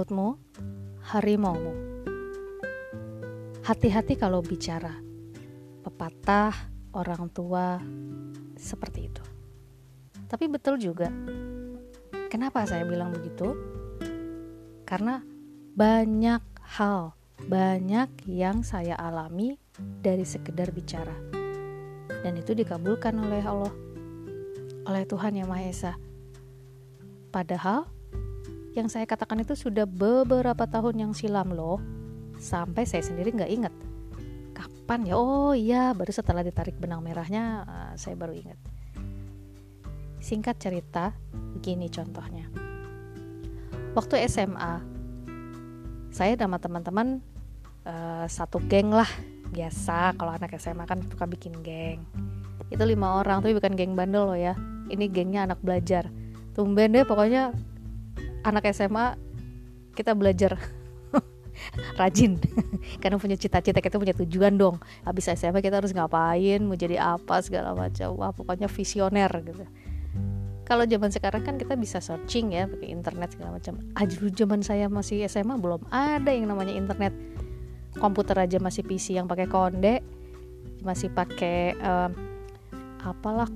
mulutmu, harimaumu. Hati-hati kalau bicara. Pepatah orang tua seperti itu. Tapi betul juga. Kenapa saya bilang begitu? Karena banyak hal, banyak yang saya alami dari sekedar bicara. Dan itu dikabulkan oleh Allah, oleh Tuhan Yang Maha Esa. Padahal yang saya katakan itu sudah beberapa tahun yang silam loh. Sampai saya sendiri nggak ingat. Kapan ya? Oh iya baru setelah ditarik benang merahnya uh, saya baru ingat. Singkat cerita begini contohnya. Waktu SMA saya sama teman-teman uh, satu geng lah biasa. Kalau anak SMA kan suka bikin geng. Itu lima orang tapi bukan geng bandel loh ya. Ini gengnya anak belajar. Tumben deh pokoknya anak SMA kita belajar rajin. Karena punya cita-cita kita punya tujuan dong. Habis SMA kita harus ngapain mau jadi apa segala macam. Wah pokoknya visioner gitu. Kalau zaman sekarang kan kita bisa searching ya pakai internet segala macam. Aja zaman saya masih SMA belum ada yang namanya internet. Komputer aja masih PC yang pakai konde masih pakai uh, apalah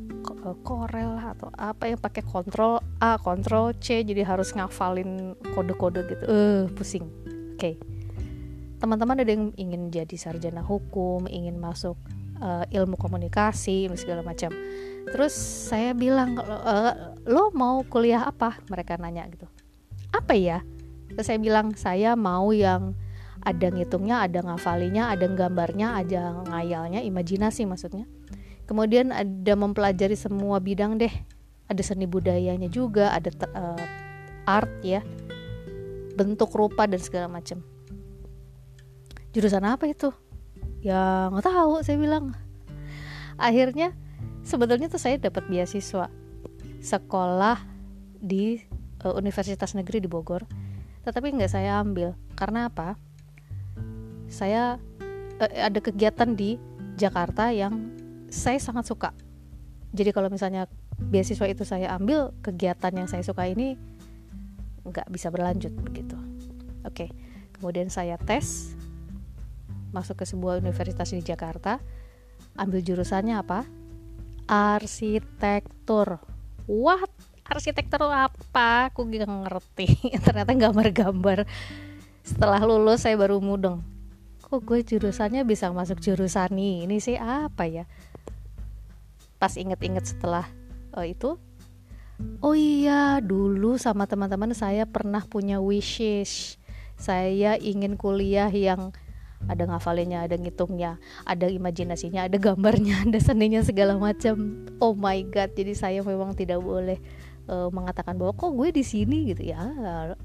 Corel lah atau apa yang pakai kontrol A, kontrol C jadi harus ngafalin kode-kode gitu. Eh, uh, pusing. Oke. Okay. Teman-teman ada yang ingin jadi sarjana hukum, ingin masuk uh, ilmu komunikasi segala macam. Terus saya bilang uh, lo mau kuliah apa? Mereka nanya gitu. Apa ya? Terus saya bilang saya mau yang ada ngitungnya, ada ngafalinya, ada gambarnya, ada ngayalnya, imajinasi maksudnya kemudian ada mempelajari semua bidang deh ada seni budayanya juga ada uh, art ya bentuk rupa dan segala macam. Jurusan apa itu? Ya nggak tahu saya bilang. Akhirnya sebetulnya tuh saya dapat beasiswa sekolah di uh, Universitas Negeri di Bogor. Tetapi nggak saya ambil. Karena apa? Saya uh, ada kegiatan di Jakarta yang saya sangat suka. Jadi kalau misalnya beasiswa itu saya ambil kegiatan yang saya suka ini nggak bisa berlanjut begitu. Oke kemudian saya tes masuk ke sebuah universitas di Jakarta ambil jurusannya apa? Arsitektur. What? Arsitektur apa? Aku gak ngerti. Ternyata gambar-gambar. Setelah lulus saya baru mudeng. Kok gue jurusannya bisa masuk jurusan ini ini sih? Apa ya? Pas inget-inget setelah uh, itu oh iya dulu sama teman-teman saya pernah punya wishes saya ingin kuliah yang ada ngafalinnya, ada ngitungnya, ada imajinasinya, ada gambarnya, ada seninya segala macam. Oh my god, jadi saya memang tidak boleh uh, mengatakan bahwa kok gue di sini gitu ya.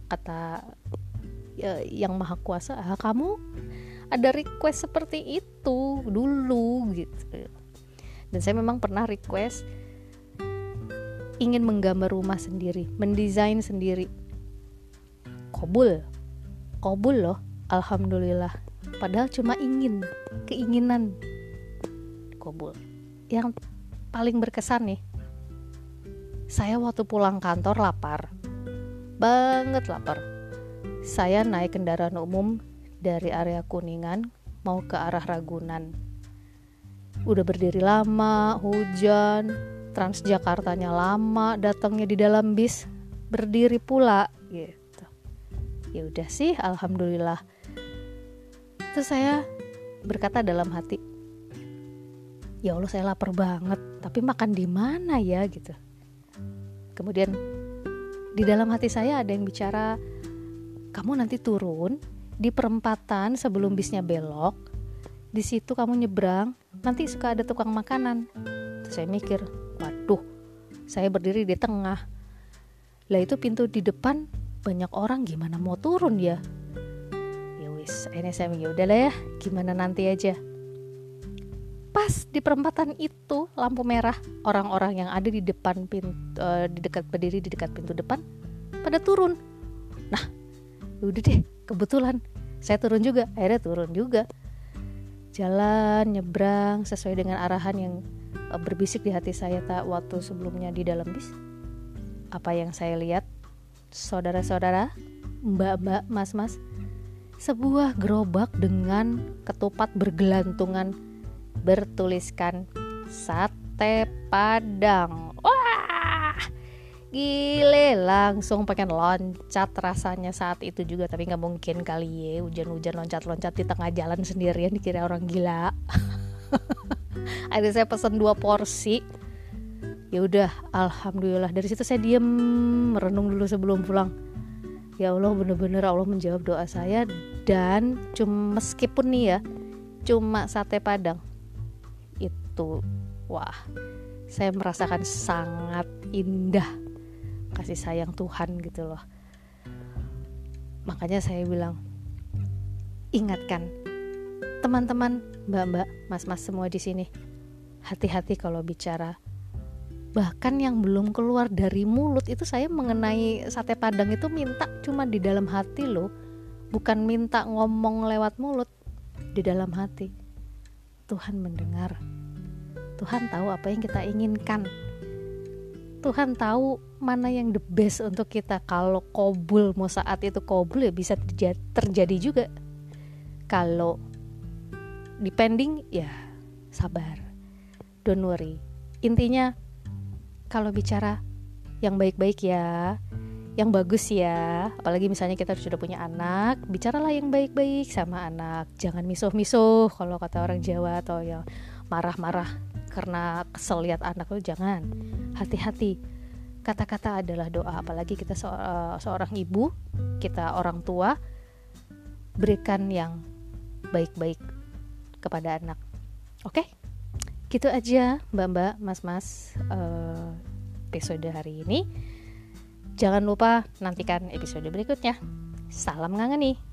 Kata uh, yang maha kuasa, ah, kamu ada request seperti itu dulu gitu dan saya memang pernah request ingin menggambar rumah sendiri mendesain sendiri. Kobul. Kobul loh alhamdulillah. Padahal cuma ingin keinginan. Kobul. Yang paling berkesan nih saya waktu pulang kantor lapar. Banget lapar. Saya naik kendaraan umum dari area Kuningan mau ke arah Ragunan. Udah berdiri lama hujan Transjakartanya lama datangnya di dalam bis berdiri pula gitu. Ya udah sih alhamdulillah. Terus saya berkata dalam hati ya Allah saya lapar banget tapi makan di mana ya? Gitu. Kemudian di dalam hati saya ada yang bicara kamu nanti turun di perempatan sebelum bisnya belok di situ kamu nyebrang nanti suka ada tukang makanan. Terus saya mikir saya berdiri di tengah. Lah itu pintu di depan banyak orang gimana mau turun ya? Ya wis ini saya mikir udah lah ya gimana nanti aja. Pas di perempatan itu lampu merah orang-orang yang ada di depan pintu uh, di dekat berdiri di dekat pintu depan pada turun. Nah udah deh kebetulan saya turun juga akhirnya turun juga. Jalan nyebrang sesuai dengan arahan yang berbisik di hati saya tak waktu sebelumnya di dalam bis. Apa yang saya lihat saudara-saudara mbak-mbak mas-mas sebuah gerobak dengan ketupat bergelantungan bertuliskan sate padang. Wah gile langsung pengen loncat rasanya saat itu juga tapi nggak mungkin kali ya hujan-hujan loncat-loncat di tengah jalan sendirian dikira orang gila akhirnya saya pesen dua porsi. Ya udah alhamdulillah. Dari situ saya diem merenung dulu sebelum pulang. Ya Allah bener-bener Allah menjawab doa saya. Dan cuma meskipun nih ya cuma sate padang. Itu wah saya merasakan sangat indah kasih sayang Tuhan gitu loh. Makanya saya bilang ingatkan teman-teman mbak-mbak mas-mas semua di sini hati-hati kalau bicara. Bahkan yang belum keluar dari mulut itu saya mengenai sate padang itu minta cuma di dalam hati loh. Bukan minta ngomong lewat mulut di dalam hati. Tuhan mendengar. Tuhan tahu apa yang kita inginkan. Tuhan tahu mana yang the best untuk kita. Kalau kobul mau saat itu kobul ya bisa terjadi, juga. Kalau depending ya sabar. Don't worry. Intinya kalau bicara yang baik-baik ya yang bagus ya apalagi misalnya kita sudah punya anak bicaralah yang baik-baik sama anak. Jangan misuh-misuh kalau kata orang Jawa atau yang marah-marah karena kesel lihat anak lu. Jangan. Hati-hati. Kata-kata adalah doa. Apalagi kita se uh, seorang ibu kita orang tua berikan yang baik-baik kepada anak. Oke? Okay? gitu aja mbak-mbak mas-mas uh, episode hari ini. Jangan lupa nantikan episode berikutnya. Salam ngangeni